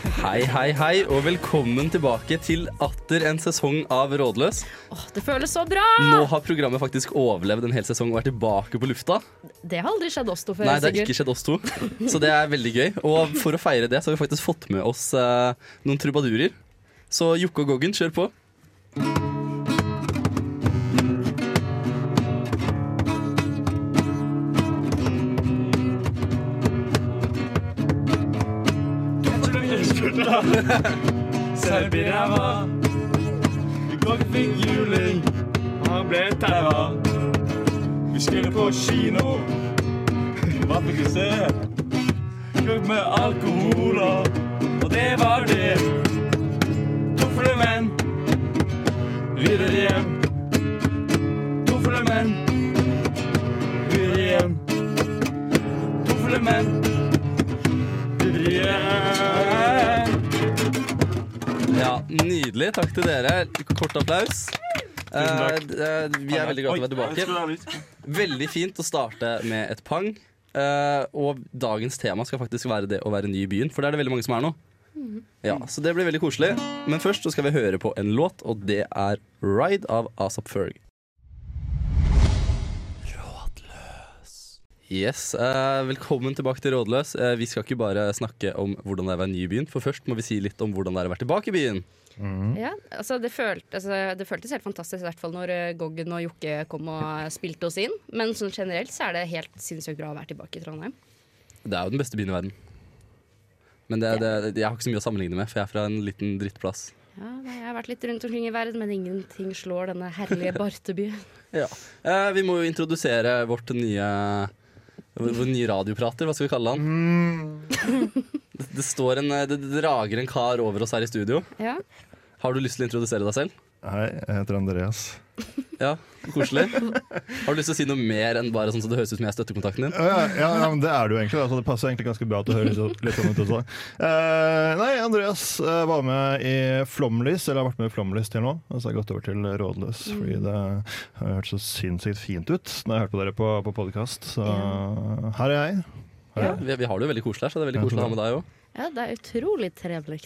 Hei, hei, hei, og velkommen tilbake til atter en sesong av Rådløs. Åh, det føles så bra! Nå har programmet faktisk overlevd en hel sesong og er tilbake på lufta. Det har aldri skjedd oss to før, Nei, det har ikke skjedd oss to, så det er veldig gøy. Og for å feire det, så har vi faktisk fått med oss eh, noen trubadurer. Så Jokke og Goggen, kjør på. Selv i ræva. Gogg fikk juling, han ble tæva. Vi skulle på kino, hva fikk vi se? Gogg med alkohol, og det var det. To fulle menn, videre hjem. Ja, Nydelig. Takk til dere. Kort applaus. Eh, eh, vi er veldig glad til å være tilbake. Veldig fint å starte med et pang. Eh, og dagens tema skal faktisk være det å være ny i byen, for det er det veldig mange som er nå. Ja, Så det blir veldig koselig. Men først så skal vi høre på en låt, og det er 'Ride' av Asap Ferg. Yes, eh, Velkommen tilbake til Rådløs. Eh, vi skal ikke bare snakke om hvordan det er å være ny i byen, for først må vi si litt om hvordan det er å være tilbake i byen. Ja, altså det, følt, altså det føltes helt fantastisk, i hvert fall når eh, Goggen og Jokke kom og spilte oss inn. Men sånn generelt så er det helt sinnssykt bra å være tilbake i Trondheim. Det er jo den beste byen i verden. Men det, det, jeg har ikke så mye å sammenligne med, for jeg er fra en liten drittplass. Ja, Jeg har vært litt rundt omkring i verden, men ingenting slår denne herlige Barteby. Ja. Eh, vi må jo introdusere vårt nye vår nye radioprater, hva skal vi kalle han? Det, det står en eh, det, drager en kar over oss her i studio. Ja. Har du lyst til å introdusere deg selv? Hei, jeg heter Andreas. Ja, Koselig. Har du lyst til å si noe mer enn bare sånn så det høres ut som jeg er støttekontakten din? Ja, ja, ja, ja, men Det er du egentlig. Altså, det passer egentlig ganske bra at du høres litt, sånn ut også. Uh, nei, Andreas uh, var med i Flomlys, eller har vært med i Flomlys til nå. Og så har jeg gått over til Rådløs, fordi det har hørt så sinnssykt fint ut når jeg har hørt på dere på, på podkast. Så her er jeg. Her er jeg. Vi, vi har det jo veldig koselig her, så det er veldig koselig å ha med deg òg. ja, det er utrolig trevelig.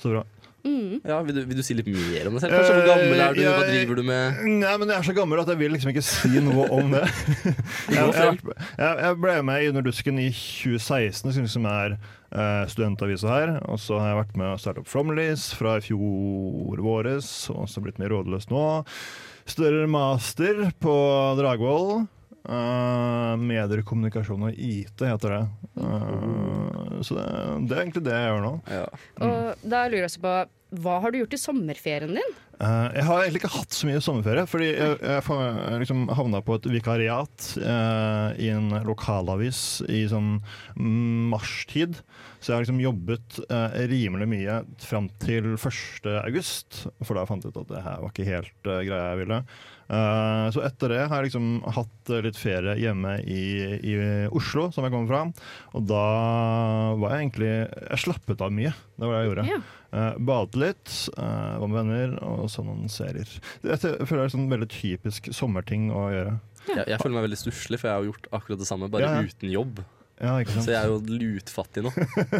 Så bra. Mm. Ja, vil, du- vil du si litt mer om deg selv? Kanskje, Hvor gammel er du? Hva Eh, driver du med? Nei, men Jeg er så gammel at jeg vil liksom ikke si noe om det. jeg, jeg, ble med i Under dusken i 2016, som liksom er eh, studentavisa her. Og så har jeg vært med å starte opp Flomlys fra i fjor våres, og så blitt mer Rådløs nå. Studerer master på Dragvoll. Uh, medier, kommunikasjon og IT heter det. Uh, så det, det er egentlig det jeg gjør nå. Ja. Og da lurer jeg også på, hva har du gjort i sommerferien din? Uh, jeg har egentlig ikke hatt så mye sommerferie, fordi jeg, jeg, jeg liksom havna på et vikariat uh, i en lokalavis i sånn marstid. Så jeg har liksom jobbet uh, rimelig mye fram til 1. august, for da fant jeg ut at det her var ikke helt eh, greia jeg ville. Eh, så etter det har jeg liksom hatt eh, litt ferie hjemme i, i Oslo, som jeg kommer fra. Og da var jeg egentlig Jeg slappet av mye. Det var det jeg gjorde. Ja. Uh, badet litt, eh, var med venner og så noen serier. Jeg føler det er sånn veldig typisk sommerting å gjøre. Jeg, jeg føler meg veldig stusslig, for jeg har gjort akkurat det samme, bare Ja, ja. uten jobb. Ja, ikke sant? Så jeg er jo lutfattig nå.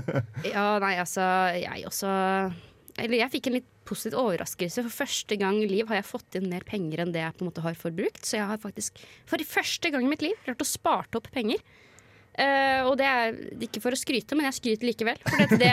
Ja, nei, altså, jeg også Eller jeg fikk en litt positiv overraskelse. For første gang i liv har jeg fått inn mer penger enn det jeg på en måte har forbrukt. Så jeg har faktisk for første gang i mitt liv klart å sparte opp penger. Uh, og det er ikke for å skryte, men jeg skryter likevel. For det, det,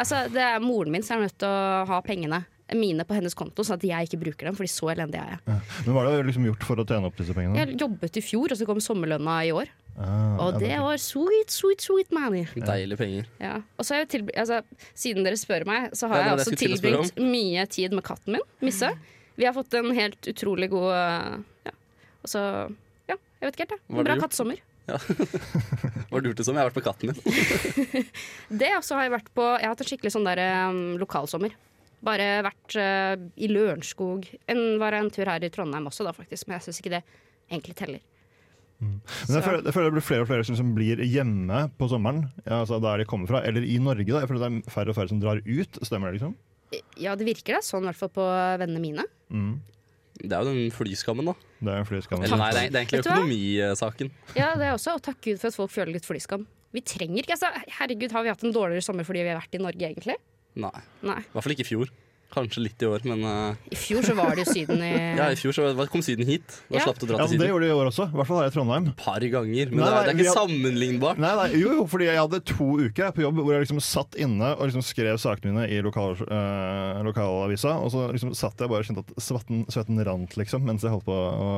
altså, det er moren min som er nødt til å ha pengene mine på hennes konto, sånn at jeg ikke bruker dem, Fordi så elendig er jeg. Men hva har du liksom gjort for å tjene opp disse pengene? Jeg jobbet i fjor, og så kom sommerlønna i år. Ah, Og det var sweet, sweet, sweet money. Deilige penger. Ja. Og så har jeg tilbr altså, siden dere spør meg, så har ja, jeg også skulle til tilbringt mye tid med katten min, Misse. Vi har fått en helt utrolig god uh, Ja. Og så Ja, jeg vet ikke helt, jeg. En bra kattesommer. Ja. Hva har du som? Jeg har vært på katten min. Det også har jeg vært på Jeg har hatt en skikkelig sånn der um, lokalsommer. Bare vært uh, i Lørenskog. En, var en tur her i Trondheim også, da, faktisk. Men jeg syns ikke det egentlig teller. Men jeg føler, jeg føler det blir flere og flere som blir hjemme på sommeren, ja, altså der de kommer fra, eller i Norge. da. Jeg føler det er færre og færre som drar ut. Stemmer det, liksom? Ja, det virker da sånn, i hvert fall på vennene mine. Mm. Det er jo den flyskammen, da. Det er en flyskam. Eller nei, det er, det er egentlig økonomisaken. Ja, det er også, og takk Gud for at folk føler litt flyskam. Vi trenger ikke, altså, Herregud, har vi hatt en dårligere sommer fordi vi har vært i Norge, egentlig? Nei. Nei. I hvert fall ikke i fjor. Kanskje litt i år, men uh... I fjor så var det jo Syden i ja, i fjor så kom Syden hit. Da Ja. slapp du å dra Ja, Syden. Det gjorde de i år også. I hvert fall her i Trondheim. Et par ganger. Men Nei, det, er, det er ikke had... sammenlignbart. Nei, nei, jo, jo, fordi jeg hadde to uker på jobb hvor jeg liksom satt inne og liksom skrev sakene mine i lokal, øh, lokalavisa. Og så liksom satt jeg bare og kjente at svetten, svetten rant liksom, mens jeg holdt på å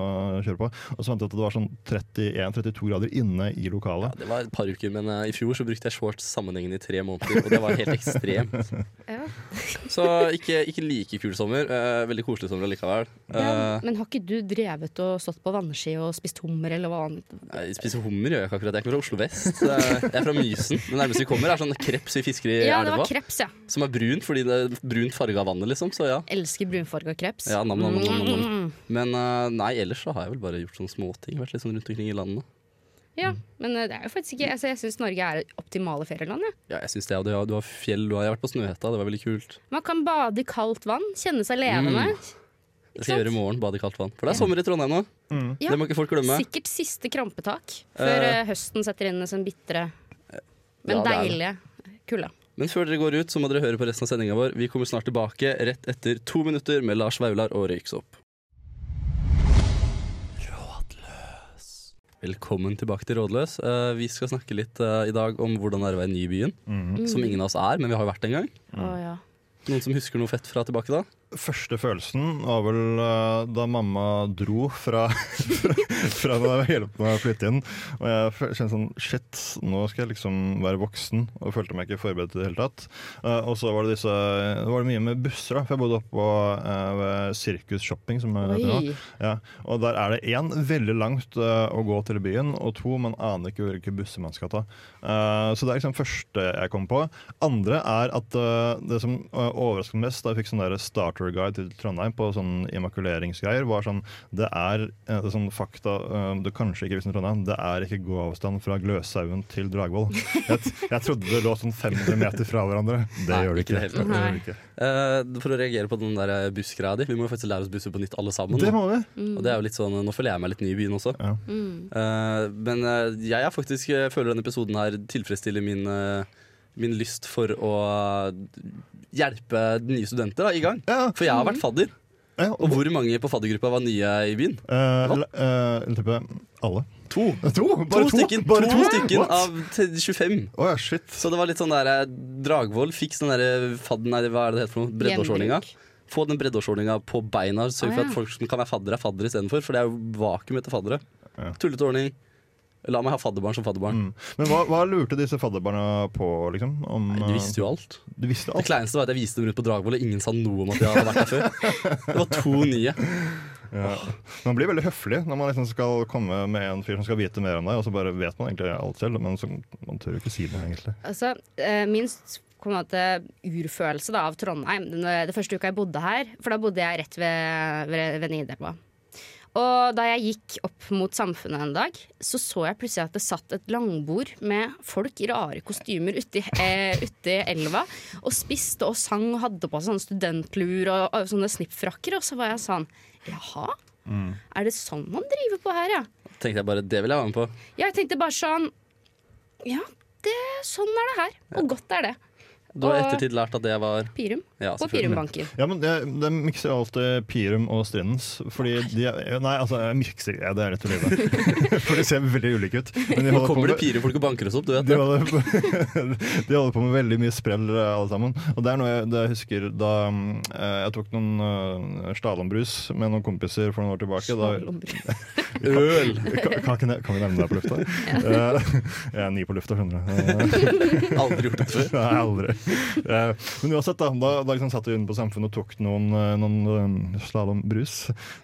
kjøre på. Og så fant jeg at det var sånn 31-32 grader inne i lokalet. Ja, det var et par uker, men uh, i fjor så brukte jeg shorts sammenhengende i tre måneder. Og det var helt ekstremt. Ja. Så ikke, ikke like kul sommer. eh, veldig koselig sommer likevel. Ja, Eh, men har ikke du drevet og stått på vannski og spist hummer eller hva annet? Nei, spise hummer, gjør jeg ikke akkurat. Jeg er ikke fra Oslo vest. Jeg er fra Mysen. Det nærmeste vi kommer, er sånn kreps vi fisker i Ja, det elva. var kreps, ja. Som er brunt fordi det er brunt farge av vannet, liksom. Så ja. Elsker brunfarga kreps. Ja, nam, nam, nam, nam, nam. Mm. Men eh, nei, ellers så har jeg vel bare gjort sånne småting. Vært litt sånn rundt omkring i landet. Ja, men eh, det er jo faktisk ikke altså, Jeg syns Norge er det optimale ferieland. Ja. Ja, jeg synes det, og det, du har fjell, du har, vært på Snøhetta, det var veldig kult. Man kan bade i kaldt vann, kjenne seg levende. Det skal jeg gjøre i morgen, bade i kaldt vann. For det er sommer i Trondheim nå. Ja. Det må ikke folk glemme. Sikkert siste krampetak før Eh. eh, høsten setter inn som bitre, men Ja, deilige kulda. Men før dere går ut, så må dere høre på resten av sendinga vår. Vi kommer snart tilbake rett etter to minutter med Lars Vaular og Røyksopp. Velkommen tilbake til Rådløs. Uh, vi skal snakke litt uh, i dag om hvordan det er å være ny i byen. Mm. Som ingen av oss er, men vi har jo vært en gang. Å, ja. Noen som husker noe fett fra tilbake da? Første følelsen var vel uh, da mamma dro fra, fra da jeg hjalp meg å flytte inn. Og jeg kjente sånn Shit, nå skal jeg liksom være voksen. Og følte meg ikke forberedt i det hele tatt. Uh, og så var det disse Det var det mye med busser, da. For jeg bodde oppå uh, ved Sirkus Shopping, som det heter. Ja, og der er det én veldig langt eh, å gå til byen, og to man aner ikke hvilke busser man skal ta. Eh, så det er liksom første jeg kom på. Andre er at eh, det som uh, overrasket mest da jeg fikk sånn starter guide til Trondheim på sånn immakuleringsgreier, var sånn Det er eh, sånn fakta eh, du kanskje ikke visste om Trondheim. Det er ikke gåavstand fra Gløshaugen til Dragvoll. Jeg, jeg trodde det lå sånn 500 meter fra hverandre. Det Nei, gjør det ikke det. Det ikke. Uh, for å reagere på den der bussgreia di. Vi må jo faktisk lære oss busser på nytt alle sammen. Det må vi. Og det er jo litt sånn, Nå føler jeg meg litt ny i byen også. Ja. Mm. Eh, men eh, jeg er faktisk jeg føler denne episoden her tilfredsstiller min, eh, min lyst for å hjelpe nye studenter da, i gang. Ja, For jeg har vært fadder. ja, Og hvor mange på faddergruppa var nye i byen? Uh, uh, eh, alle. To. To? Bare to? stykken, Bare to stykken av 25. Oh, ja, shit. Så det var litt sånn der eh, Dragvoll fikk sånn der fadden Nei, hva er det det heter for noe? Breddeårsordninga. Få den breddeårsordninga på beina. Sørg for ja. at folk som kan være faddere, er faddere istedenfor. For det er jo vakuum etter faddere. Ja. Tullete ordning. La meg ha fadderbarn som fadderbarn. Mm. Men hva, hva lurte disse fadderbarna på, liksom? Om, Nei, de visste jo alt. eh, De visste Det alt? kleineste var at jeg viste dem rundt på Dragvoll, og ingen sa noe om at de hadde vært der før. Det var to nye. Ja. Man blir veldig høflig når man liksom skal komme med en fyr som skal vite mer om deg, og så bare vet man egentlig alt selv, men så, man tør jo ikke si noe, egentlig. Altså, eh, min på en måte urfølelse da, av Trondheim den, eh, Det første uka jeg bodde her, for da bodde jeg rett ved, ved, ved Nidelva. Og da jeg gikk opp mot Samfunnet en dag, så så jeg plutselig at det satt et langbord med folk i rare kostymer uti, eh, uti elva og spiste og sang og hadde på seg sånne studentluer og, og sånne snippfrakker. Og så var jeg sånn Jaha? Er det sånn man driver på her, ja? Tenkte jeg bare, det vil jeg være med på. Jeg tenkte bare sånn Ja, det, sånn er det her. Og godt er det. Du har i ettertid lært at det var Pirum. Ja, På selvfølgelig. Pirumbanken. Ja, men det, det mikser jo alltid Pirum og Strindens. Fordi de Nei, altså, jeg mikser ja, Det er rett og slett. For de ser veldig ulike ut. Men de Nå kommer det med- pirefolk og banker oss opp, du vet De holder, på, de holder på med veldig mye sprell, eh, alle sammen. Og det er noe jeg, det jeg husker da mm, eh, jeg tok noen uh, Stalombrus med noen kompiser for noen år tilbake. Da, Øl! kan, kan, kan vi nevne deg på lufta? Eh, jeg er ny på lufta, skjønner du. Aldri gjort det før. Nei, aldri. Eh, men uansett, da, da, da liksom satt vi inne på Samfunnet og tok noen, eh, noen slalåmbrus.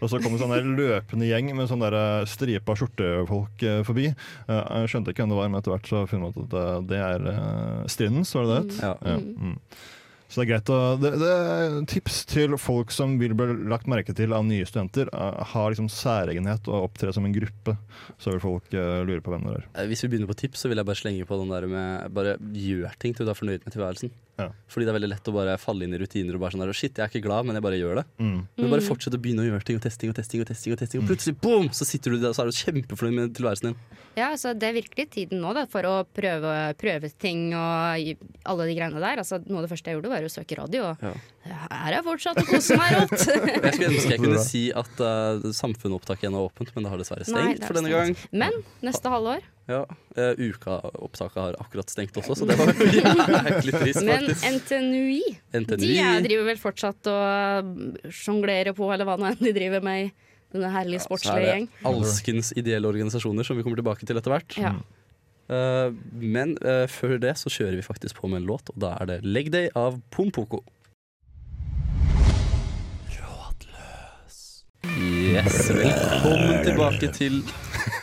Og så kom en sånn der løpende gjeng med sånn stripa skjortefolk forbi. Jeg skjønte ikke hvem det var, men etter hvert så funnet jeg ut at det, det er uh, Strindens, var det det het? Ja. Ja, mm. Så det er greit å det, det Tips til folk som vil bli lagt merke til av nye studenter. har ha liksom særegenhet og opptre som en gruppe. Så vil folk uh, lure på hvem det er. Eh, Hvis vi begynner på tips, så vil jeg bare slenge på den der med bare gjør ting til du er fornøyd med tilværelsen. Ja. Fordi det er veldig lett å bare falle inn i rutiner og bare sånn der, Shit, jeg er ikke glad, men jeg bare gjør det. Mm. Men bare fortsett å begynne å gjøre ting og testing og testing, og testing, og testing Og plutselig boom, så sitter du der og så er du kjempefornøyd med tilværelsen din. Ja, altså Det er virkelig tiden nå da, for å prøve, prøve ting og alle de greiene der. Altså, noe av det første jeg gjorde, var å søke radio. Og Ja. Her er fortsatt å kose meg rått! Jeg skulle ønske jeg kunne si at uh, samfunnopptaket igjen er åpent, men det har dessverre stengt Nei, for denne gang. Men neste halvår. Ja, uh, Ukaopptaket har akkurat stengt også, så det var jæklig trist, Men faktisk. NTNUI, de er, driver vel fortsatt og sjonglerer på, eller hva nå enn de driver med i denne herlige sportslige gjeng. det alskens ideelle organisasjoner som vi kommer tilbake til etter hvert. Ja. Uh, men uh, før det så kjører vi faktisk på med en låt, og da er det 'Leg Day' av Pompoko. Yes, velkommen tilbake til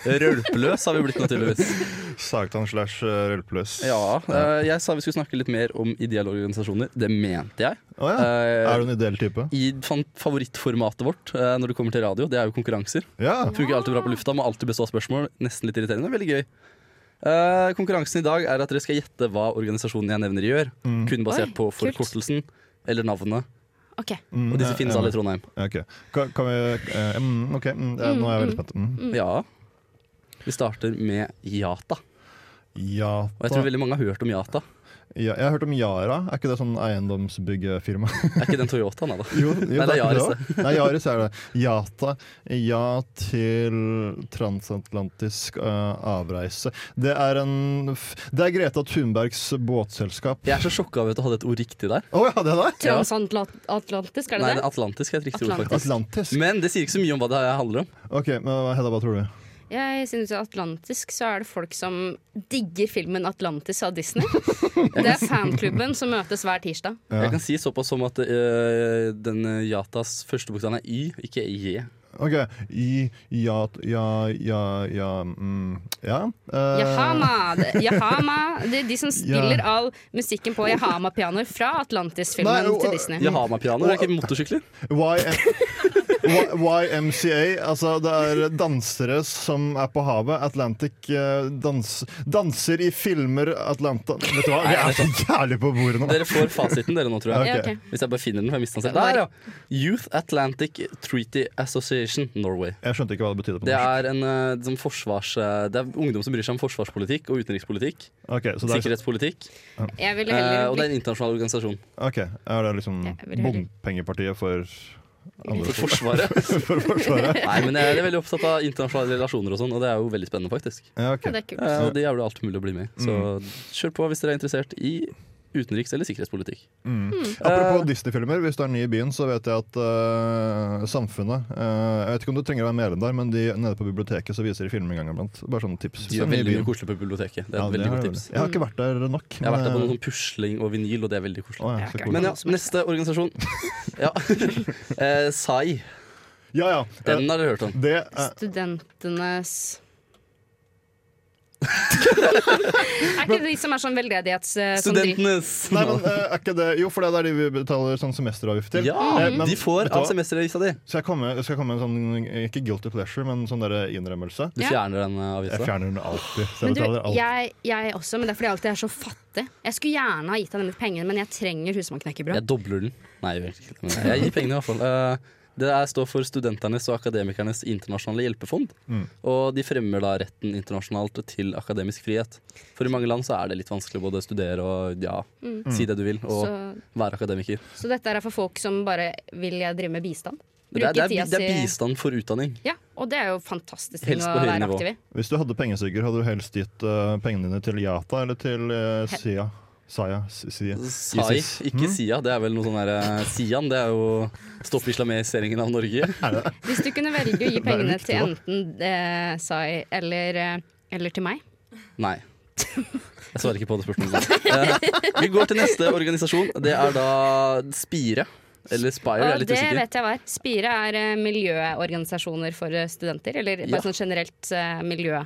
Rølpeløs, har vi blitt naturligvis. Sagtan slash uh, rølpeløs. Ja, uh, jeg sa vi skulle snakke litt mer om ideelle organisasjoner. Det mente jeg. Oh, ja. Uh, Er du en ideell type? I favorittformatet vårt når det kommer til radio, det er jo konkurranser. Ja. Funker alltid bra på lufta, må alltid bestå av spørsmål. Nesten litt irriterende, veldig gøy. Eh, konkurransen i dag er at dere skal gjette hva organisasjonen jeg nevner gjør. Mm. Kun basert Oi, på forkortelsen eller navnet. Ok. Mm, Og disse ja, finnes alle i Trondheim. Ok. Kan, kan vi eh, mm, OK, mm, ja, nå er jeg veldig spent. Mm. Ja. Vi starter med Yata. Yata. Og jeg tror veldig mange har hørt om Yata. Ja, jeg har hørt om Yara. Er ikke det sånn eiendomsbyggefirma? Er ikke den Toyotaen, da? Jo, jo, Nei, det er Yaris, det. Nei, Yaris er det. Yata. Ja til transatlantisk uh, avreise. Det er en f- Det er Greta Thunbergs båtselskap. Jeg er så sjokka over at du hadde et ord riktig der. Oh, ja, det der? Transatlantisk, er det Nei, det? Atlantisk er et riktig ord, faktisk. Atlantisk. Men det sier ikke så mye om hva det handler om. Ok, men Hedda, hva tror du? Jeg synes at Atlantisk så er det folk som digger filmen Atlantis av Disney. Det er fanklubben som møtes hver tirsdag. Ja. Jeg kan si såpass som at uh, den øh, Yatas første bokstav er Y, ikke J. Ok, I, ja, ja, ja, ja mm, Ja. Uh, Yahama! De, Yahama det er de som spiller all musikken på Yahama-pianoer fra Atlantis-filmen til Disney. Yahama-pianoer det er ikke motorsykler. Y- Y- YMCA, altså det er dansere som er på havet. Atlantic eh, dans, danser i filmer Atlanta Vet du hva, vi er så jævlig på bordet nå. Dere får fasiten, dere nå, tror jeg. Ja, Ok. ok. Hvis jeg bare finner den, for jeg mistet den. Der, ja. Youth Atlantic Treaty Association Norway. Jeg skjønte ikke hva det betydde på Det er, en, eh, som forsvars, eh, det er ungdom som bryr seg om forsvarspolitikk og utenrikspolitikk. Okay, så det er, Sikkerhetspolitikk. Jeg ville eh, heller og det er en internasjonal organisasjon. ok, er det liksom bompengepartiet for For Forsvaret. for Forsvaret? Nei, men jeg er veldig opptatt av internasjonale relasjoner og sånn, og det er jo veldig spennende, faktisk. Ja, ok. Det er kult. Ja, og det er jo alt mulig å bli med i. Så kjør på hvis dere er interessert i utenriks- eller sikkerhetspolitikk. Mm. Hmm. Apropos Eh, Disney-filmer, hvis du er ny i byen, så vet jeg at uh, Samfunnet uh, Jeg vet ikke om du trenger å være medlem der, men de nede på biblioteket så viser de filmer en gang iblant. Bare sånne tips. De er veldig koselige mye koselig på biblioteket. Det er Ja, et veldig godt tips. Jeg har ikke vært der nok. Jeg har vært der på noen noe pusling og vinyl, og det er veldig koselig. Å, ja, cool. Men ja, neste organisasjon. Ja. eh, SAI. ja, ja. eh, Den har dere hørt om. det er Studentenes Er ikke det de som er sånn veldedighets... som Studentenes! Nei, men eh, er ikke det Jo, for det er der de vi betaler sånn semesteravgift til. Ja, Eh, men de får du av hva? semesteravgifta di. Skal jeg komme, skal jeg komme med en sånn, ikke guilty pleasure, men sånn der innrømmelse? Du Ja. fjerner den eh, Jeg avgifta. fjerner den alltid. Så Men du, betaler alt. jeg, jeg også, men det er fordi jeg alltid er så fattig. Jeg skulle gjerne ha gitt deg denne pengene, men jeg trenger husmannknekkebrød. Jeg dobler den. Nei, jeg gjør ikke det. Men jeg gir pengene i hvert fall. Eh, Det er, står for Studenternes og akademikernes internasjonale hjelpefond. Mm. Og de fremmer da retten internasjonalt til akademisk frihet. For i mange land så er det litt vanskelig både å studere og ja, si det du vil, og Så, være akademiker. så dette er for folk som bare vil drive med bistand. Det er, det, er, det er bistand for utdanning. Ja, og det er jo fantastisk ting Helst å være aktiv i. Hvis du hadde pengesigger, hadde du helst gitt uh, pengene dine til Yata eller til uh, Sia? Saya? Sia? SAI, ikke. SIA. Det er vel noe sånn der eh, Sian. Det er jo Stopp islamiseringen av Norge. Hvis du kunne velge å gi pengene viktig, til enten eh, Sai eller, eh, eller til meg Nei. Jeg svarer ikke på det spørsmålet. Eh, vi går til neste organisasjon. Det er da Spire. Eller Spire, jeg er litt det usikker. vet jeg hva er. Spire er eh, miljøorganisasjoner for studenter. Eller bare Ja. sånn generelt eh, miljø.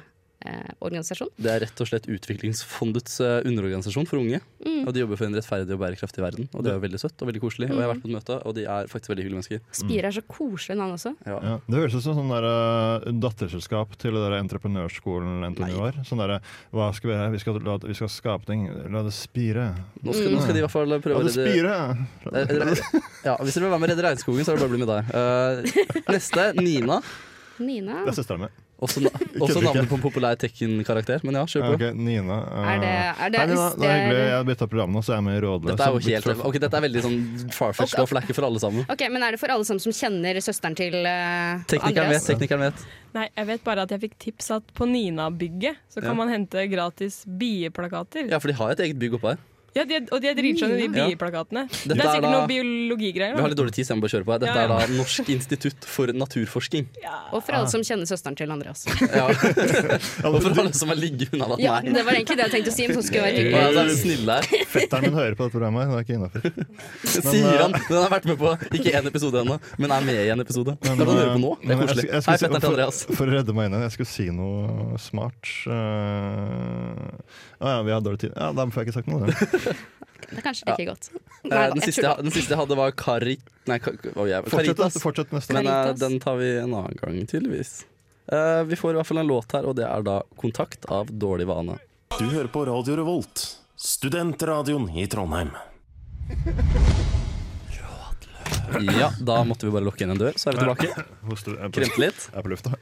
Eh, organisasjon. Det er rett og slett Utviklingsfondets eh, underorganisasjon for unge. Mm. Og De jobber for en rettferdig og bærekraftig verden. Og Det er veldig søtt og veldig koselig. Og jeg har vært på et møte, og de er faktisk veldig hyggelige mennesker. Spire er så koselig navn også. Ja. Ja, det høres ut som sånn der, uh, datterselskap til det der entreprenørskolen NTNU var. Sånn derre hva skal vi gjøre? Vi skal, la, vi skal skape ting. La det spire. Nå, skal, nå skal de i hvert fall prøve å det spire! Redde, Ja, Hvis dere vil være med å redde regnskogen, så er det bare å bli med deg. Uh, neste, Nina. Nina. Det er søstera mi. Også, na også navnet på en populær Tekken-karakter. Men ja, kjør på. Okay, Nina. uh, Er det, er det, Hei, Nina. Det er hyggelig. Jeg har bytta program nå, så jeg er med i Rådløs. Dette er jo helt for... fra- Ok, dette er veldig sånn farfetch det er ikke for alle sammen. Ok, Men er det for alle sammen som kjenner søsteren til uh, Teknikeren vet, teknikeren vet. Nei, jeg vet bare at jeg fikk tips at på Nina-bygget så kan Ja. man hente gratis bieplakater. Ja, for de har et eget bygg oppe her. Ja, de er, og de er dritskjønne, de Ja. bieplakatene. Det er er sikkert da- noe biologigreier. Vi har litt dårlig tid, så jeg må bare kjøre på. Dette Ja, er da Norsk institutt for naturforsking. Og for alle som kjenner søsteren til Andreas. Ja. Og for alle som har ligget unna Ja, meg. Det var egentlig det jeg tenkte å si. Men så skulle jeg være snille her. Fetteren min hører på dette programmet. Det er ikke innafor. Sier han. Den har vært med på ikke én episode ennå, men er med i en episode. Det er du høre på nå. Det er koselig. Hei, fetteren til Andreas. For, for å redde meg inn igjen, jeg skulle si noe smart. Å ja, vi har dårlig tid. Ja, Da får jeg ikke sagt noe. Det er kanskje like godt. Nei, Den siste, jeg, den siste jeg hadde, var Kari... Nei, ka, oh, Fortsett, Caritas. fortsett neste Men eh, den tar vi en annen gang, tydeligvis. Uh, vi får i hvert fall en låt her, og det er da 'Kontakt' av Dårlig vane. Du hører på Radio Revolt, studentradioen i Trondheim. Ja, da måtte vi bare lukke inn en dør, så er vi tilbake. Jeg Kremte litt. jeg er på lufta.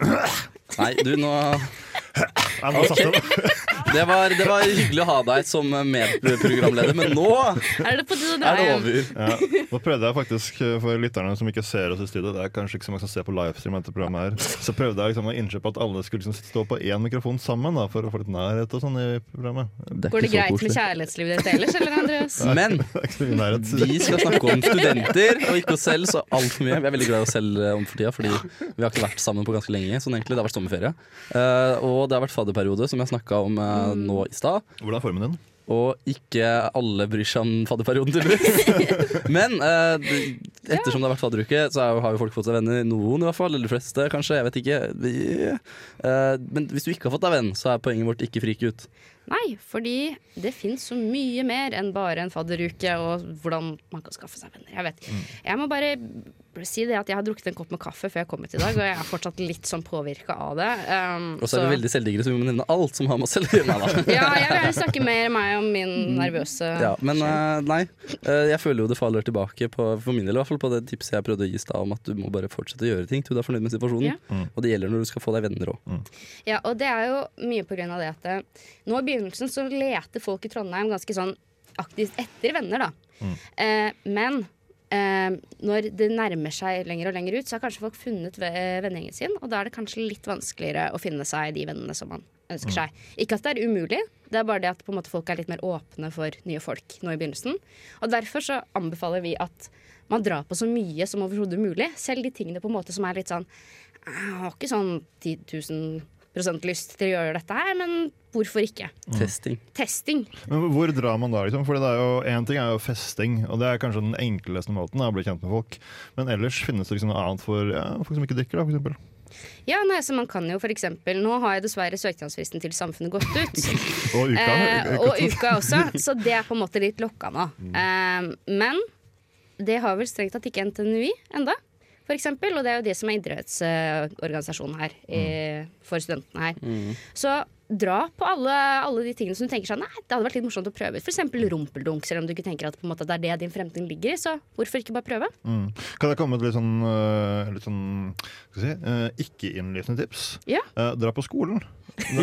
Nei, du, nå Det var, det var hyggelig å ha deg som medprogramleder, men nå Er det er det over. Ja. Nå prøvde jeg faktisk, eh, for lytterne som ikke ser oss i studio, det er kanskje ikke så mange som ser på livestream dette programmet her, så prøvde jeg liksom å innse at alle skulle liksom stå på én mikrofon sammen da, for å få litt nærhet og sånn i programmet. Det Går det greit koselig. med kjærlighetslivet ditt ellers, eller Andreas? Men vi skal snakke om studenter, og ikke oss selv så altfor mye. Vi er veldig glad i oss selv eh, om for tida, fordi vi har ikke vært sammen på ganske lenge. Sånn egentlig, Det har vært sommerferie. Uh, og det har vært fadderperiode, som jeg snakka om eh, nå i stad. Hvordan er formen din? Og ikke alle bryr seg om fadderperioden, tydeligvis. Men eh, ettersom det har vært fadderuke, så er jo- har jo folk fått seg venner. Noen i hvert fall, eller de fleste, kanskje. Jeg vet ikke. Vi, eh, men hvis du ikke har fått deg venn, så er poenget vårt ikke frike ut. Nei, fordi det fins så mye mer enn bare en fadderuke og hvordan man kan skaffe seg venner. Jeg vet. Jeg må bare si det at jeg har drukket en kopp med kaffe før jeg kom hit i dag, og jeg er fortsatt litt sånn påvirka av det. Um, Og så er vi veldig selvdigre, så vi må nevne alt som har med oss selv å gjøre. Ja, jeg vil gjerne snakke mer om meg om min nervøse Ja, men uh, nei. uh, jeg føler jo det faller tilbake på, for min del i hvert fall, på det tipset jeg prøvde å gi i stad om at du må bare fortsette å gjøre ting til du er fornøyd med situasjonen. Ja. Og det gjelder når du skal få deg venner òg. Ja, og det er jo mye på grunn av det at eh, nå i begynnelsen så leter folk i Trondheim ganske sånn aktivt etter venner, da. Eh, men eh, når det nærmer seg lenger og lenger ut, så har kanskje folk funnet ve- vennegjengen sin, og da er det kanskje litt vanskeligere å finne seg de vennene som man ønsker seg. Ikke at det er umulig, det er bare det at måte, folk er litt mer åpne for nye folk nå i begynnelsen. Og derfor så anbefaler vi at man drar på så mye som overhodet mulig. Selv de tingene på en måte som er litt sånn Jeg har ikke sånn 10 000 lyst til å gjøre dette her, men hvorfor ikke? Testing. Testing. Men hvor drar man da, liksom? Fordi det er jo, Én ting er jo festing, og det er kanskje den enkleste måten å bli kjent med folk. Men ellers finnes det liksom noe annet for ja, folk som ikke drikker, da, for eksempel. Ja, nei, så man kan jo for eksempel Nå har jeg dessverre søknadsfristen til Samfunnet gått ut. Og uka. Eh, og uka også, så det er på en måte litt lokka nå. Eh, men det har vel strengt tatt ikke NTNUI enda, for eksempel. Og det er jo det som er idrettsorganisasjonen her i, for studentene her. Så dra på alle, alle de tingene som du tenker sånn Nei, det hadde vært litt morsomt å prøve ut. Eksempel rumpeldunk, selv om du ikke tenker at måte, det er det din fremtid ligger i. Så hvorfor ikke bare prøve? Mm. Kan jeg komme med et litt sånn, øh, litt sånn si, øh, ikke-innlysende tips? Ja. Eh, dra på skolen.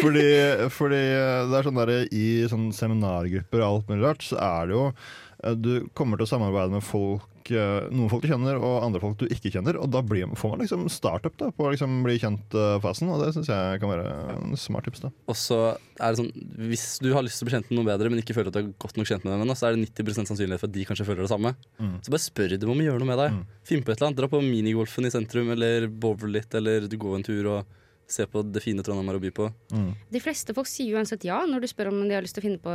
fordi, fordi det er sånn der, I sånn seminargrupper og alt mulig rart, så er det jo eh, Du kommer til å samarbeide med folk eh, noen folk du kjenner, og andre folk du ikke kjenner. Og da blir, får man liksom startup da, på å liksom bli kjent-fasen, og det syns jeg kan være en smart tips. da Og så er det sånn Hvis du har lyst til å bli kjent med noen bedre, men ikke føler at du er godt nok kjent med dem ennå, så er det 90 sannsynlighet for at de kanskje føler det samme. Mm. Så bare spør dem om å gjøre noe med deg. Finn på et eller annet. Dra på minigolfen i sentrum, eller bowle litt, eller du går en tur og Se på det fine Trondheim har å by på. De fleste folk sier jo uansett ja når du spør om de har lyst til å finne på,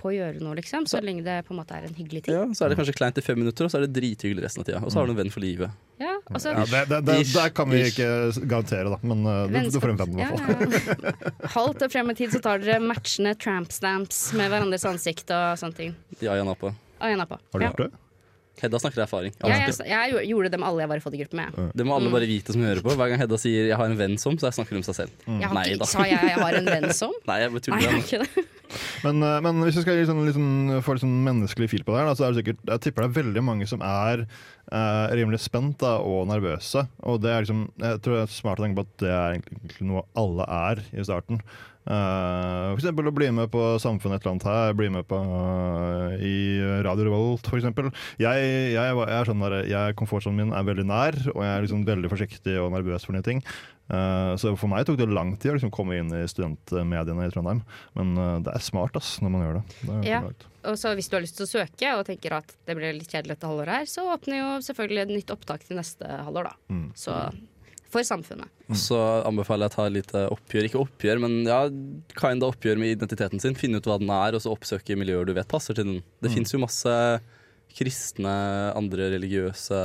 på å gjøre noe, liksom. Så lenge det på en måte er en hyggelig ting. Ja, så er det kanskje kleint i fem minutter, og så er det drithyggelig resten av tida. Og så har du en venn for livet. Ja, altså, Ja, det, det, det, det, kan vi ikke garantere, da. Men uh, du, du får en venn, i hvert fall. Ja, ja. Halvt og frem i tid så tar dere matchende tramp stamps med hverandres ansikt og sånne ting. Ja, Jan Apa. Og en på. Har du ja. gjort det? Hedda snakker av erfaring. Ja, jeg, jeg gjorde- med alle jeg var i faddergruppe med. Det må alle bare vite som hører på. Hver gang Hedda sier 'jeg har en venn som', så snakker hun om seg selv. Har Nei ikke, da. sa jeg jeg har en venn som? Nei, jeg bare tuller. Men, uh, men hvis vi skal gi sånn, litt sånn- få litt sånn menneskelig fil på det her, da, så er det sikkert Jeg tipper det er veldig mange som er eh, rimelig spent da, og nervøse. Og det er liksom Jeg tror det er smart å tenke på at det er egentlig noe alle er i starten. Uh, for eksempel å bli med på Samfunnet et eller annet her, bli med på uh, i Radio Revolt eksempel. Jeg, jeg, jeg er sånn der, jeg, Komfortsonen min er veldig nær, og jeg er liksom veldig forsiktig og nervøs for nye ting. Uh, så for meg tok det lang tid å liksom komme inn i studentmediene i Trondheim. Men uh, det er smart ass, når man gjør det. det Ja. Og så hvis du har lyst til å søke og tenker at det blir litt kjedelig dette halvåret her, så åpner jo selvfølgelig et nytt opptak til neste halvår, da. Mm. Så for samfunnet. Og så anbefaler jeg å ta et lite oppgjør. Ikke oppgjør, men ja, kinda oppgjør med identiteten sin. Finne ut hva den er, og så oppsøke miljøer du vet passer til den. Det Mm. fins jo masse kristne, andre religiøse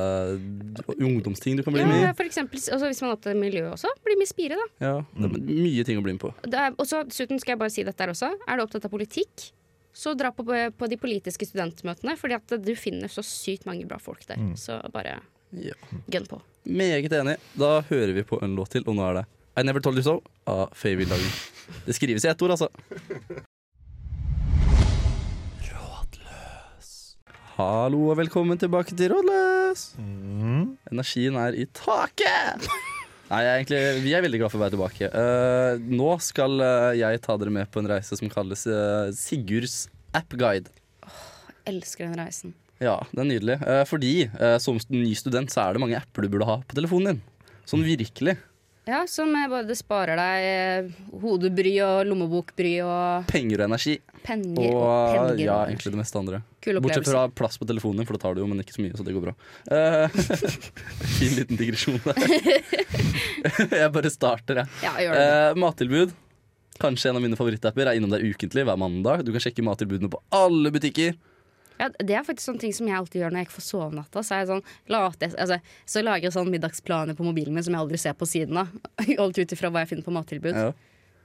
ungdomsting du kan bli Ja, med i. for eksempel, altså hvis man er opptatt av miljø også, bli med i Spire, da. Ja, det er mye ting å bli med på. Er, og så dessuten skal jeg bare si dette her også. Er du opptatt av politikk, så dra på, på de politiske studentmøtene, fordi at du finner så sykt mange bra folk der. Så bare Ja. gønn på. Meget enig. Da hører vi på en låt til, og nå er det I Never Told You So av Favy Lagen. Det skrives i ett ord, altså. Rådløs. Hallo og velkommen tilbake til Rådløs. Mm. Energien er i taket! Nei, jeg er egentlig, Vi er veldig glad for å være tilbake. Uh, nå skal uh, jeg ta dere med på en reise som kalles uh, Sigurds appguide. Elsker den reisen. Ja, det er nydelig. Eh, fordi eh, som ny student så er det mange apper du burde ha på telefonen din. Sånn virkelig. Ja, som eh, både sparer deg hodebry og lommebokbry og Penger og energi. penger og, Og penger. ja, egentlig det meste andre. Kul Bortsett fra plass på telefonen din, for det tar du jo, men ikke så mye, så det går bra. Fin liten digresjon der. jeg bare starter, jeg. Ja, gjør det. Eh, mattilbud. Kanskje en av mine favorittapper er innom deg ukentlig hver mandag. Du kan sjekke mattilbudene på alle butikker. Ja, det er faktisk sånne ting som jeg alltid gjør når jeg ikke får sove natta. Så, er sånn, altså, så lager jeg sånn middagsplaner på mobilen min som jeg aldri ser på siden av. Alt ut ifra hva jeg finner på mattilbud. Ja.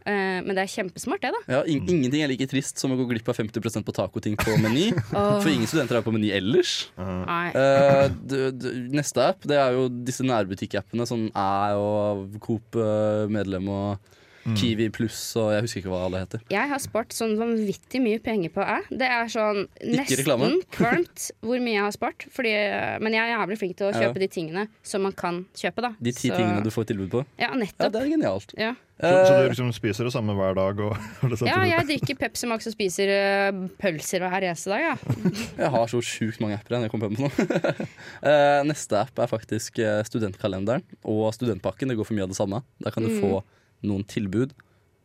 Eh, men det er kjempesmart, det, da. Ja, in ingenting er like trist som å gå glipp av 50% på tacoting på Meny. For ingen studenter er på Meny ellers. Uh. D- neste app det er jo disse nærbutikkappene, sånn Æ og Coop eh, medlem og Kiwi pluss og jeg husker ikke hva alle heter. Jeg har spart sånn vanvittig mye penger på æ. Det er sånn nesten kvalmt hvor mye jeg har spart. Fordi, men jeg er jævlig flink til å Ja. kjøpe de tingene som man kan kjøpe, da. De ti Så- tingene du får tilbud på. Ja, Ja, det er genialt. Ja. Så, så Eh, du liksom spiser det samme hver dag? Og, og ja, jeg drikker Pepsi Max og spiser uh, pølser hver eneste dag, ja. Jeg har så sjukt mange apper. Jeg kom på nå. Eh, neste app er faktisk eh, studentkalenderen og studentpakken. Det går for mye av det samme. Der kan du få noen tilbud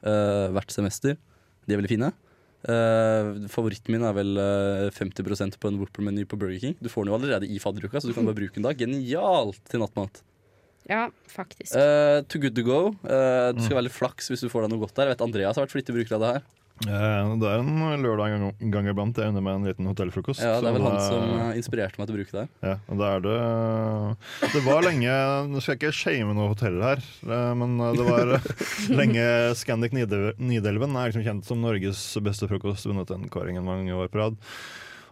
uh, hvert semester. De er veldig fine. Uh, favoritten min er vel uh, 50% på en Whopper-meny på Burger King. Du får den jo allerede i fadderuka, så du kan bare bruke den da. Genialt til nattmat. Ja, faktisk. Uh, too good to go. Uh, du skal være litt flaks hvis du får deg noe godt der. Jeg vet Andreas har vært flittig bruker av det her. Eh, Det er en lørdag en gang- iblant jeg unner meg en liten hotellfrokost. Ja, Det er vel han som eh, inspirerte meg til å bruke det. Ja, og det er det Det var lenge Nå skal jeg ikke shame noe hotell her, eh, men det var lenge Scandic Nide- Nidelven er liksom kjent som Norges beste frokost. Vunnet den kåringen mange år på rad.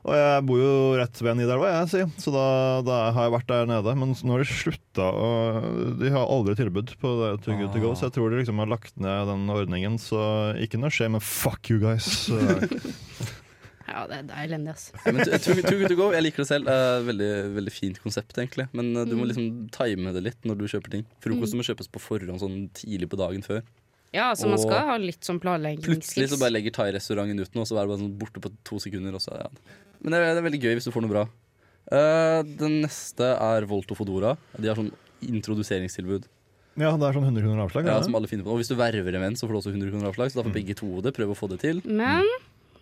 Og jeg bor jo rett ved Nidelva, jeg, si. så da, da har jeg vært der nede. Men nå har de slutta og De har aldri tilbud på det to Good To Go, så jeg tror de liksom har lagt ned den ordningen. Så ikke noe skje, men fuck you guys. Ja, det, det er elendig, ass. Ja, men too, too good to go, jeg liker det selv. Uh, veldig, veldig fint konsept, egentlig. Men uh, du må liksom time det litt når du kjøper ting. Frokost må kjøpes på forhånd sånn tidlig på dagen før. Ja, så man skal ha litt sånn Plutselig så bare legger thai-restauranten ut nå, og så er det bare sånn borte på to sekunder. Og så, ja. Men det er, det er veldig gøy hvis du får noe bra. Uh, den neste er Volto Fodora. De har sånn introduseringstilbud. ja, det er sånn 100 kroner avslag. Ja, det? som alle finner på Og hvis du verver en venn, så får du også 100 kroner avslag. Så da får begge to det. Prøv å få det til. Men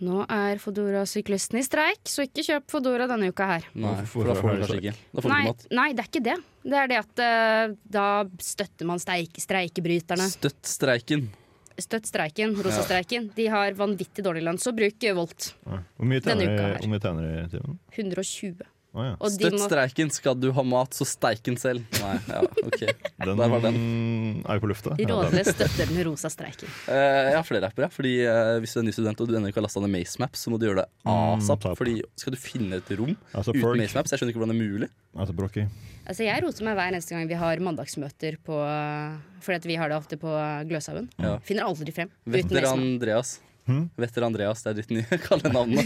Nå er Fodora-syklisten i streik, så ikke kjøp Fodora denne uka her. Nei, for da får du kanskje ikke. Da får du Nei, ikke mat. nei, det er ikke det. Det er det at uh, da støtter man streik, streikebryterne. Støtt streiken. Støtt streiken, Rosa-streiken. De har vanvittig dårlig lønn, så bruk Volt. Ja. Hvor mye Denne uka her. hvor mye tjener i timen? 120. Å ja. Støtt må streiken. Skal du ha mat, så steik den selv. Nei, ja, ok. Den, Der var er på lufta. Ja, støtter den rosa streiken. Uh, jeg har flere apper. Ja. Fordi uh, Hvis du er ny student og du ennå ikke har lasta ned MaceMap, så må du gjøre det Mm, asap. Mm, fordi skal du finne et rom Altså, uten folk, MaceMap, så jeg skjønner ikke hvordan det er mulig. altså. Altså, jeg roter meg hver eneste gang vi har mandagsmøter på Fordi at vi har det ofte på Gløshaugen. Ja. Finner aldri frem. Map. Andreas. Hm? Vetter Andreas, det er ditt nye kallenavn.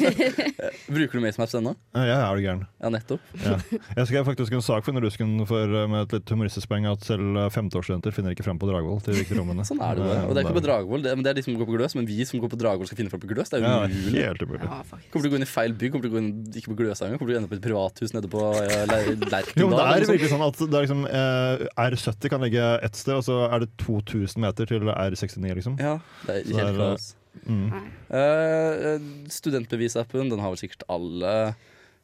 Eh, Bruker du MaceMaps ennå? Ja, jeg er du gæren. Ja, nettopp. Ja. Jeg skrev faktisk en sak for Norusken for, eh, med et litt humoristisk poeng at selv eh, femteårsstudenter finner ikke frem på Dragvoll til de viktige rommene. Sånn er det bare. Og det er ikke på Dragvoll, det, men det er de som går på Gløs. Men vi som går på Dragvoll skal finne fram på Gløs, det er Ja, helt umulig. Ja. Kommer du til å gå inn i feil bygg? Kommer du til å gå inn, ikke på Gløshaugen? Kommer du til å ende på et privathus nede på uh, Lerkendal? Det er sånt? virkelig sånn at det er liksom, eh, R70 kan ligge ett sted, og så er det 2000 meter til R69, liksom. Ja, det er helt kaos. Mm. Uh, studentbevisappen, den har vel sikkert alle.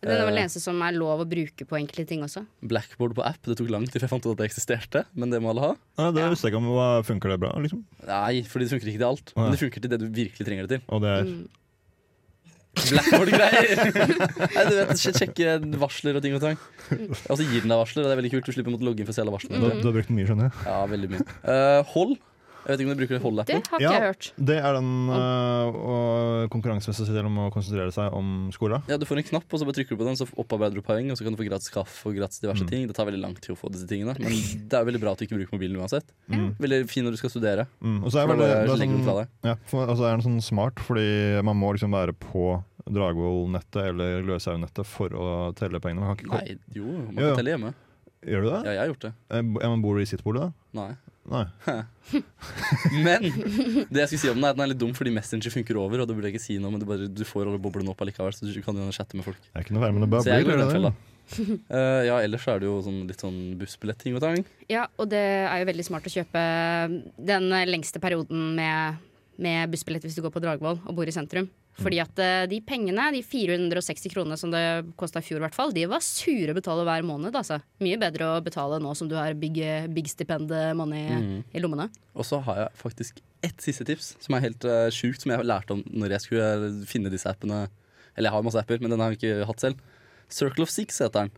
Den er vel Eh, eneste som er lov å bruke på enkelte ting også. Blackboard på app, det tok lang tid før jeg fant ut at det eksisterte, men det må alle ha. Nei, det Ja. visste jeg ikke om hva funker det bra, liksom. Nei, fordi det funker ikke til alt. Men det funker til det du virkelig trenger det til. Og det er Mm. Blackboard-greier! Nei, du vet, sj- Sjekke varsler og ting og tang. Og så gir den deg varsler, og det er veldig kult. Du slipper å måtte logge inn for å se alle varslene. du, du har brukt den mye, skjønner jeg. Ja, veldig mye. Uh, hold. Jeg vet ikke om du bruker Det Hold-appen. har ikke Ja. jeg hørt. Det er den uh, konkurransemessige delen om å konsentrere seg om skolen. Ja, Du får en knapp, og så bare trykker du på den, så opparbeider du poeng, og så kan du få gratis kaffe og gratis diverse Mm. ting. Det tar veldig lang tid å få disse tingene, men det er veldig bra at du ikke bruker mobilen uansett. Mm. Veldig fin når du skal studere. Mm. Og så er det, det er sånn, ja, for, altså er den sånn smart, fordi man må liksom være på Dragvoll-nettet eller Gløshaugen-nettet for å telle pengene. Man kan ikke Nei, jo, man Jo, jo. telle hjemme. Gjør du det? Ja, jeg har gjort det. Er bo- man bor i sitt bolig, da? Nei. Nei. Men det jeg skulle si om den er at den er litt dum fordi Messenger funker over, og det burde ikke si noe, men du, bare, du får alle boblene opp allikevel, så du kan jo chatte med folk. Det er ikke noe verre, men det bare Så jeg blir det. fella. Eh, ja, ellers så er det jo sånn, litt sånn bussbillett-ting og tang. Ja, og det er jo veldig smart å kjøpe den lengste perioden med, med bussbillett hvis du går på Dragvoll og bor i sentrum. Fordi at eh, de pengene, de 460 kronene som det kosta i fjor, i hvert fall, de var sure å betale hver måned. Altså. Mye bedre å betale nå som du har big, big stipend money Mm. i lommene. Og så har jeg faktisk ett siste tips som er helt uh, sjukt, som jeg lærte om når jeg skulle eh, finne disse appene. Eller jeg har masse apper, men den har jeg ikke hatt selv. Circle of Six heter den.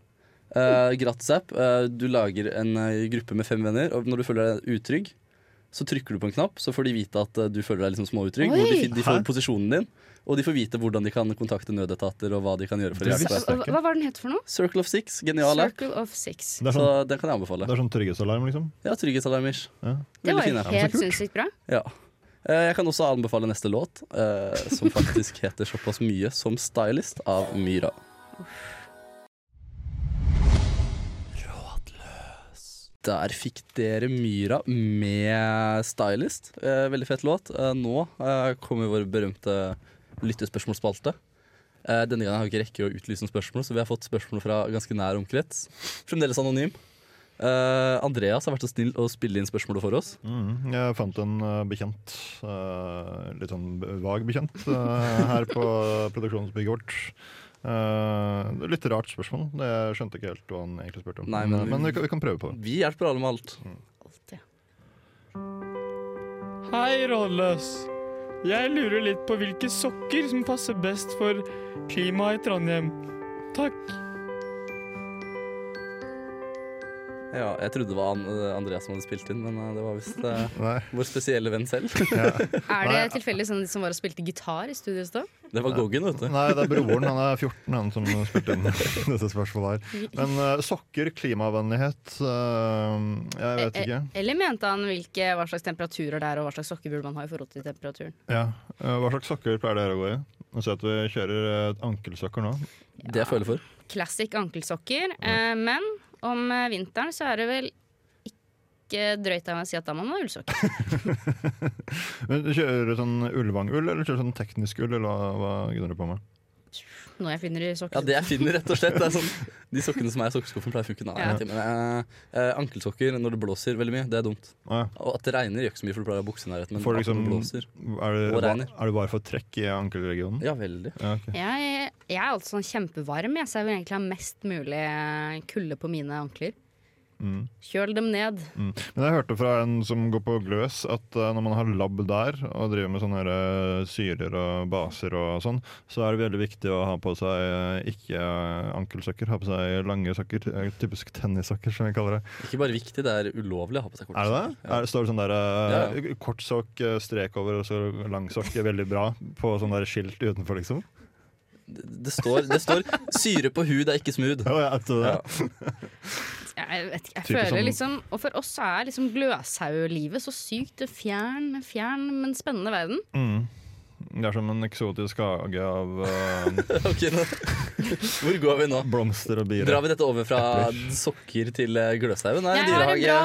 Uh, Gratisapp. Uh, du lager en uh, gruppe med fem venner, og når du føler deg utrygg, så trykker du på en knapp, så får de vite at eh, du føler deg liksom småutrygg. Oi! Hvor de, de får Hæ? posisjonen din, og de får vite hvordan de kan kontakte nødetater og hva de kan gjøre for å hjelpe. Hva, var den het for noe? Circle of Six, genial app. Circle of Six. Det er Så sånn, den kan jeg anbefale. det er sånn trygghetsalarm, liksom. Ja, Trygghetsalarm-ish. Ja. Det var jo helt sinnssykt bra. Ja. Eh, Jeg kan også anbefale neste låt, eh, som faktisk heter såpass mye som 'Stylist' av Myra. Rådløs. Der fikk dere Myra med 'Stylist'. Eh, veldig fett låt. Eh, nå eh, kommer vår berømte lyttespørsmålsspalte. Eh, denne gangen har vi ikke rekke å utlyse noen spørsmål, så vi har fått spørsmål fra ganske nær omkrets. Fremdeles anonym. Eh, Andreas har vært så snill å spille inn spørsmålet for oss. Mm. Jeg fant en eh, bekjent, litt sånn vag bekjent, her på produksjonsbygget vårt. Eh, det er litt rart spørsmål. Det jeg skjønte ikke helt hva han egentlig spurte om. Nei, men men- men vi, kan, vi kan prøve på det. Vi hjelper alle med alt. Alltid. Hei, rådløs. Jeg lurer litt på hvilke sokker som passer best for klimaet i Trondheim. Takk. Ja, jeg trodde det var Andreas som hadde spilt inn, men eh, det var visst uh, vår spesielle venn selv. Er det tilfeldig sånn de som var og spilte gitar i studio i stad? Det var Goggen, vet du. Nei, det er broren. Han er 14, han som spilte inn dette spørsmålet her. Men uh, sokker, klimavennlighet uh, Jeg vet ikke. Eller mente han hvilke, hva slags temperaturer det er, og hva slags sokker burde man ha i forhold til temperaturen? Ja. uh, hva slags sokker pleier dere å gå i? Nå ser jeg at vi kjører et ankelsokker nå. Det jeg føler for. Classic ankelsokker. Men om vinteren så er det vel ikke drøyt av meg å si at da må man ha ullsokker. Men du Kjører du sånn ullvangull, eller kjører du sånn teknisk ull, eller hva, gunner du på med? Noe jeg finner i Ja, det jeg finner, rett og slett. Det er sånn, de sokkene som er i sokkeskuffen, pleier å funke. Ja. eh, eh, ankelsokker når det blåser veldig mye, det er dumt. Ja. Og at det regner gjør ikke så mye, for du pleier å ha bukse i nærheten. Men for du det liksom, blåser er, det, og regner. er det bare for trekk i ankelregionen? Ja, veldig. Ja, okay. Jeg, jeg er alltid sånn kjempevarm, jeg, så jeg vil egentlig ha mest mulig eh, kulde på mine ankler. Mm. Kjøl dem ned. Mm. Men jeg hørte fra en som går på Gløs, at eh, når man har lab der og driver med sånne eh, syrer og baser og sånn, så er det veldig viktig å ha på seg eh, ikke ankelsokker, ha på seg lange sokker. Typisk tennissokker, som vi kaller det. Ikke bare viktig, det er ulovlig å ha på seg Er det det? Ja. Er det står det sånn der Ja, kort sokk, eh, strek over og så lang sokk er veldig bra på sånn der skilt utenfor, liksom? Det, det, står, det står 'syre på hud er ikke smooth'. Oh, ja, det, Ja. Jeg, vet ikke, jeg føler sånn- liksom Og for oss er liksom gløshauglivet så sykt fjern, fjern, men spennende verden. Mm. Det er som en eksotisk hage av uh, okay, nå. Hvor går vi nå? blomster og bier. Drar vi dette over fra Epler. sokker til eh, Gløshaugen? Nei, Jeg har, en bra,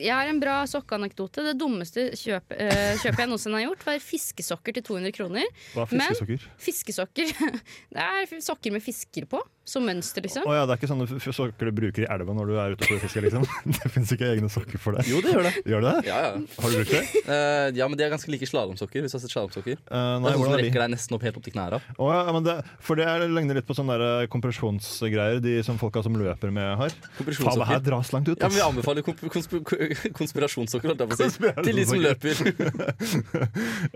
jeg har en bra sokkeanekdote. Det dummeste kjøp, uh, kjøpet jeg noensinne har gjort, var fiskesokker til 200 kroner. Hva er fiskesokker? Fiskesokker. Det er sokker med fisker på, som mønster, liksom. Oh, ja, det er ikke sånne sokker du bruker i elva når du er ute for å fiske, liksom? Det fins ikke egne sokker for det. Jo, det gjør det. Gjør det? Ja, ja. Har du brukt det? Uh, ja, men de er ganske like slalåmsokker. Hvis du har sett slalåmsokker. Eh, Det nei, sånn som hvordan er de? rekker deg nesten opp helt opp til knærne. Oh, ja, men det, for det er, ligner litt på sånne der eh, kompresjonsgreier de som folka som løper med har. Faen, det her dras langt ut. Ja, men Vi anbefaler komp konsp konspirasjonssokker, holdt jeg på å si. Til de som løper.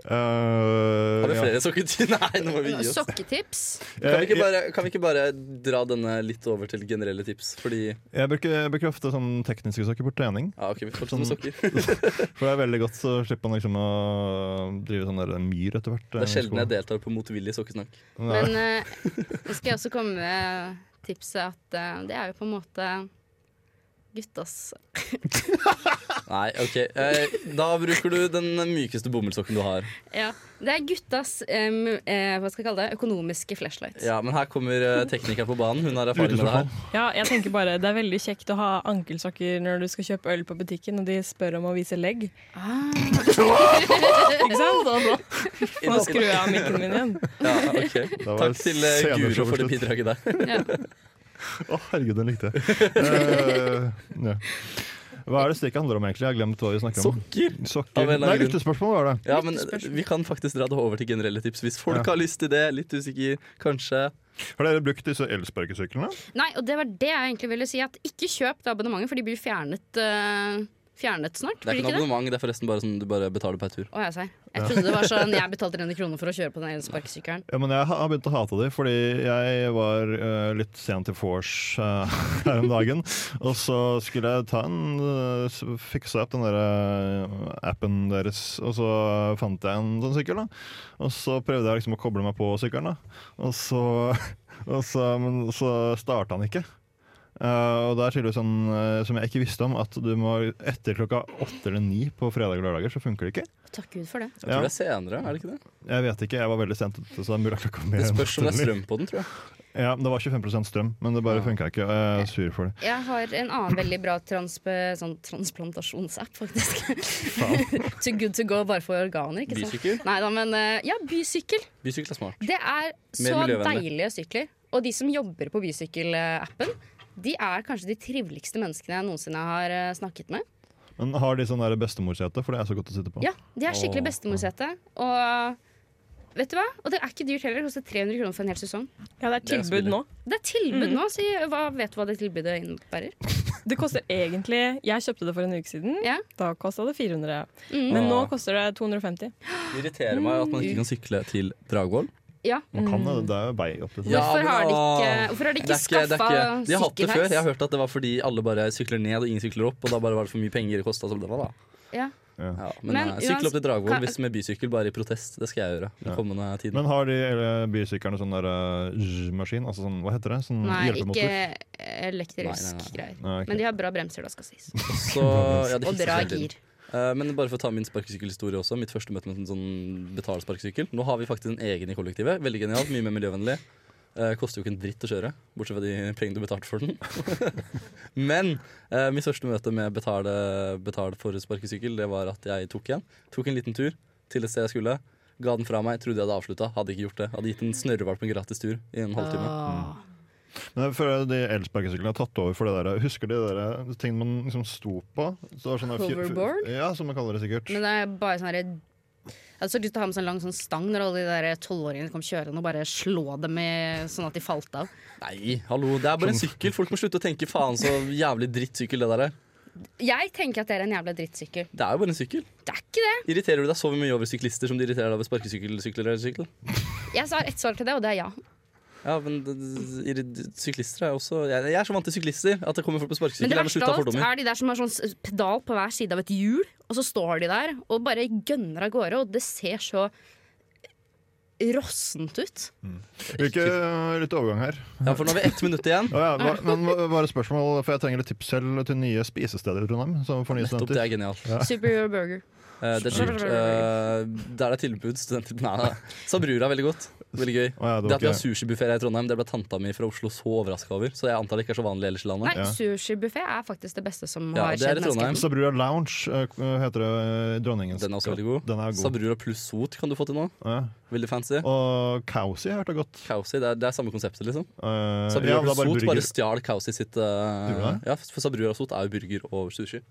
uh, Har vi flere sokker sokketips? Nei, nå må vi gi oss. Sokketips. Kan vi, ikke bare, kan vi ikke bare dra denne litt over til generelle tips? Fordi jeg, bruker, jeg bruker ofte sånn tekniske sokker på trening. Ja, ok, vi fortsetter med sokker. For det er veldig godt, så slipper man liksom å drive sånn der myr etter hvert. Det er sjelden jeg deltar på motvillig sokkesnakk. Men uh, nå skal jeg også komme med tipset at uh, det er jo på en måte guttas Nei, ok. Eh, da bruker du den mykeste bomullssokken du har. Ja, det er guttas um, eh, hva skal jeg kalle det, økonomiske flashlight. Ja, Men her kommer eh, teknikeren på banen. Hun har erfaring med det her. Ja, jeg tenker bare Det er veldig kjekt å ha ankelsokker når du skal kjøpe øl på butikken og de spør om å vise legg. Ah, Ikke sant? Nå skrur jeg av mikken min igjen. Ja, ok. Takk til eh, Guro for det bidraget der. ja. Å, herregud, den likte jeg. Uh, ja. Hva er det stikket handler om, egentlig? Jeg har glemt hva vi snakker om. Sokker! Sokker. Annen Nei, lyttespørsmål var det. Ja, men Vi kan faktisk dra det over til generelle tips hvis folk Ja. har lyst til det. Litt usikker, kanskje. Har dere brukt disse elsparkesyklene? Nei, og det var det jeg egentlig ville si. At ikke kjøp det abonnementet, for de blir fjernet, eh, fjernet snart. Det er ikke noe abonnement, det er forresten bare sånn du bare betaler per tur. Å, jeg, sier. jeg trodde det var sånn jeg betalte 300 kroner for å kjøre på den elsparkesykkelen. Ja, men jeg har begynt å hate dem, fordi jeg var uh, litt sent til vors uh, her om dagen. Og så skulle jeg ta en uh, fikse opp den der eh, appen deres, og så fant jeg en sånn sykkel. da Og så prøvde jeg liksom å koble meg på sykkelen, da og så, og så, men så starta den ikke. Eh, og der sier du sånn uh, som jeg ikke visste om, at du må etter klokka åtte eller ni på fredag og lørdager, så funker det ikke. Takk Gud for det. Jeg tror det er senere, er det ikke det? Jeg vet ikke, jeg var veldig sent ute, så det er mulig at Det spørs om det er strøm på den, tror jeg. Ja, det var 25% strøm, men det bare Ja. funka ikke. og Jeg er sur for det. Jeg har en annen veldig bra transpe, sånn transplantasjonsapp, faktisk. Too good to go bare for organer. ikke sant? Bysykkel? Nei da, men eh, ja, bysykkel. Bysykkel er smart. Det er så deilige sykler. Og de som jobber på bysykkelappen, de er kanskje de triveligste menneskene jeg noensinne har eh, snakket med. Men har de sånn bestemorsete, for det er så godt å sitte på? Ja, De er skikkelig bestemorsete. Og vet du hva? Og det er ikke dyrt heller. Det koster 300 kroner for en hel sesong. Ja, det er Det er tilbud nå. Det er tilbud mm. nå, så jeg- hva, vet du hva det tilbudet innebærer? Det koster egentlig Jeg kjøpte det for en uke siden. Ja. Da kosta det 400. Mm. Men nå koster det 250. Det irriterer meg at man ikke kan sykle til Dragvoll. Ja. Man kan det, det er jo vei opp Ja, Hvorfor, har de ikke, hvorfor har de ikke skaffa ikke, de har hatt det før. Jeg har hørt at det var fordi alle bare sykler ned og ingen sykler opp. Og da bare var det for mye penger det kosta. Da. Ja. Ja. Ja, men Men eh, sykle opp til Dragvoll hvis med bysykkel, bare i protest. Det skal jeg gjøre. Den Ja. kommende tiden. Men har de eller, bysyklene sånn der uh, zzz-maskin? Altså sånn, hva heter det? Sånn Nei, hjelpemotor? ikke elektrisk Nei, nei, nei. greier. Nei, ok. Men de har bra bremser, da, skal sies. Så, ja, Og bra gir. Eh, men bare for å ta min sparkesykkelhistorie også. Mitt første møte med en sånn betalsparkesykkel. Nå har vi faktisk en egen i kollektivet. Veldig genialt, mye mer miljøvennlig. Eh, koster jo ikke en dritt å kjøre, bortsett fra de pengene du betalte for den. Men eh, mitt første møte med betale, betale for sparkesykkel, det var at jeg tok en. Tok en liten tur til et sted jeg skulle. Ga den fra meg, trodde jeg hadde avslutta. Hadde ikke gjort det. Hadde gitt en snørrevalp en gratis tur i en halvtime. Åh. Men jeg føler de elsparkesyklene har tatt over for det der Husker de der tingene man liksom sto på? Så det var Hoverboard? Ja, som man kaller det sikkert. Men det er bare sånn herre jeg hadde så lyst til å ha med sånn lang sånn stang når alle de der tolvåringene kom kjørende, og bare slå dem i, sånn at de falt av. Nei, hallo, det er bare en sykkel. Folk må slutte å tenke faen så jævlig drittsykkel det der er. Jeg tenker at det er en jævla drittsykkel. Det er jo bare en sykkel. Det er ikke det. Irriterer du deg så mye over syklister som de irriterer deg over sparkesykkel, sykler eller sykkel? Jeg har ett svar til det, og det er ja. Ja, men syklister er også jeg, jeg er så vant til syklister at det kommer folk på Men det verste av alt er de der som har sånn pedal på hver side av et hjul, og så står de der og bare gønner av gårde, og det ser så rossent ut. Hvilke litt overgang her. Ja, for nå har vi ett minutt igjen. oh, ja, hva- men bare spørsmål, for jeg trenger litt tips selv til nye spisesteder i Trondheim. Som for nye Nettopp, det er genialt. Superior burger. Eh, det er dyrt. Uh, der er tilbud. Studenter Nei. Sabrura er veldig godt. Veldig gøy. Oh, ja, det Det at vi har sushibuffé i Trondheim, det ble tanta mi fra Oslo så overraska over. Så jeg antar det ikke er så vanlig ellers i landet. Nei, Ja. sushibuffé er faktisk det beste som Ja, har skjedd i Trondheim. menneskeheten. Sabrura Lounge eh, heter det i Dronningens Den er også veldig god. Den god. Sabrura pluss sot kan du få til nå. Ja. Veldig fancy. Og Kausi har jeg hørt det godt. Kausi, det er, det er samme konseptet, liksom. Uh, Sabrura ja, pluss sot bare, bare stjal Kausi sitt uh, Ja, for Sabrura sot er jo burger og sushi.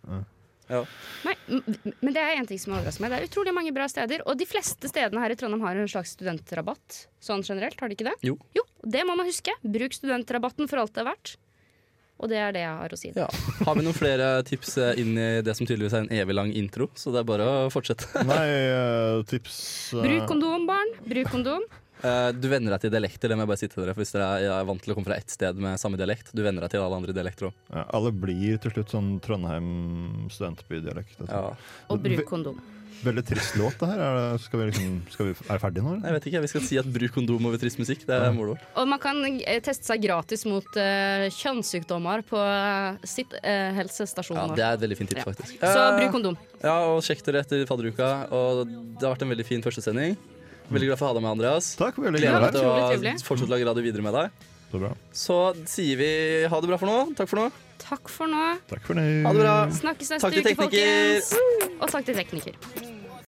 Nei, m- men det er en ting som overrasker meg. Det er utrolig mange bra steder. Og de fleste stedene her i Trondheim har en slags studentrabatt. Sånn generelt, har de ikke det? Jo. Det må man huske. Bruk studentrabatten for alt det er verdt. Og det er det jeg har å si. Ja. Har vi noen flere tips eh, inn i det som tydeligvis er en evig lang intro? Så det er bare å fortsette. Nei, eh, tips eh, Bruk kondom, barn. Bruk kondom. Eh, du venner deg til dialekter, det må jeg bare si til dere. For hvis dere er, er vant til å komme fra ett sted med samme dialekt, du venner deg til alle andre dialekter òg. ja, Alle blir til slutt sånn Trondheim studentbydialekt. vet. Ja. Og bruk kondom. Veldig trist låt, det her. Er, det, skal vi liksom, skal vi, er det ferdige nå? eller? Jeg vet ikke, vi skal si at bruk kondom over trist musikk. Det er moro. Og man kan teste seg gratis mot uh, kjønnssykdommer på uh, sitt uh, helsestasjon. Ja, det er et veldig fint tips, Ja. faktisk. Så Eh, bruk kondom. Ja, og sjekk dere etter fadderuka. Og det har vært en veldig fin første sending. Veldig glad for å ha deg med, Andreas. Takk, veldig Gleder meg til å fortsette å lage radio videre med deg. Så bra. Så sier vi ha det bra for nå. Takk for nå. Takk for nå. Takk for nå. Ha det bra. Snakkes neste uke, folkens. Og takk til tekniker.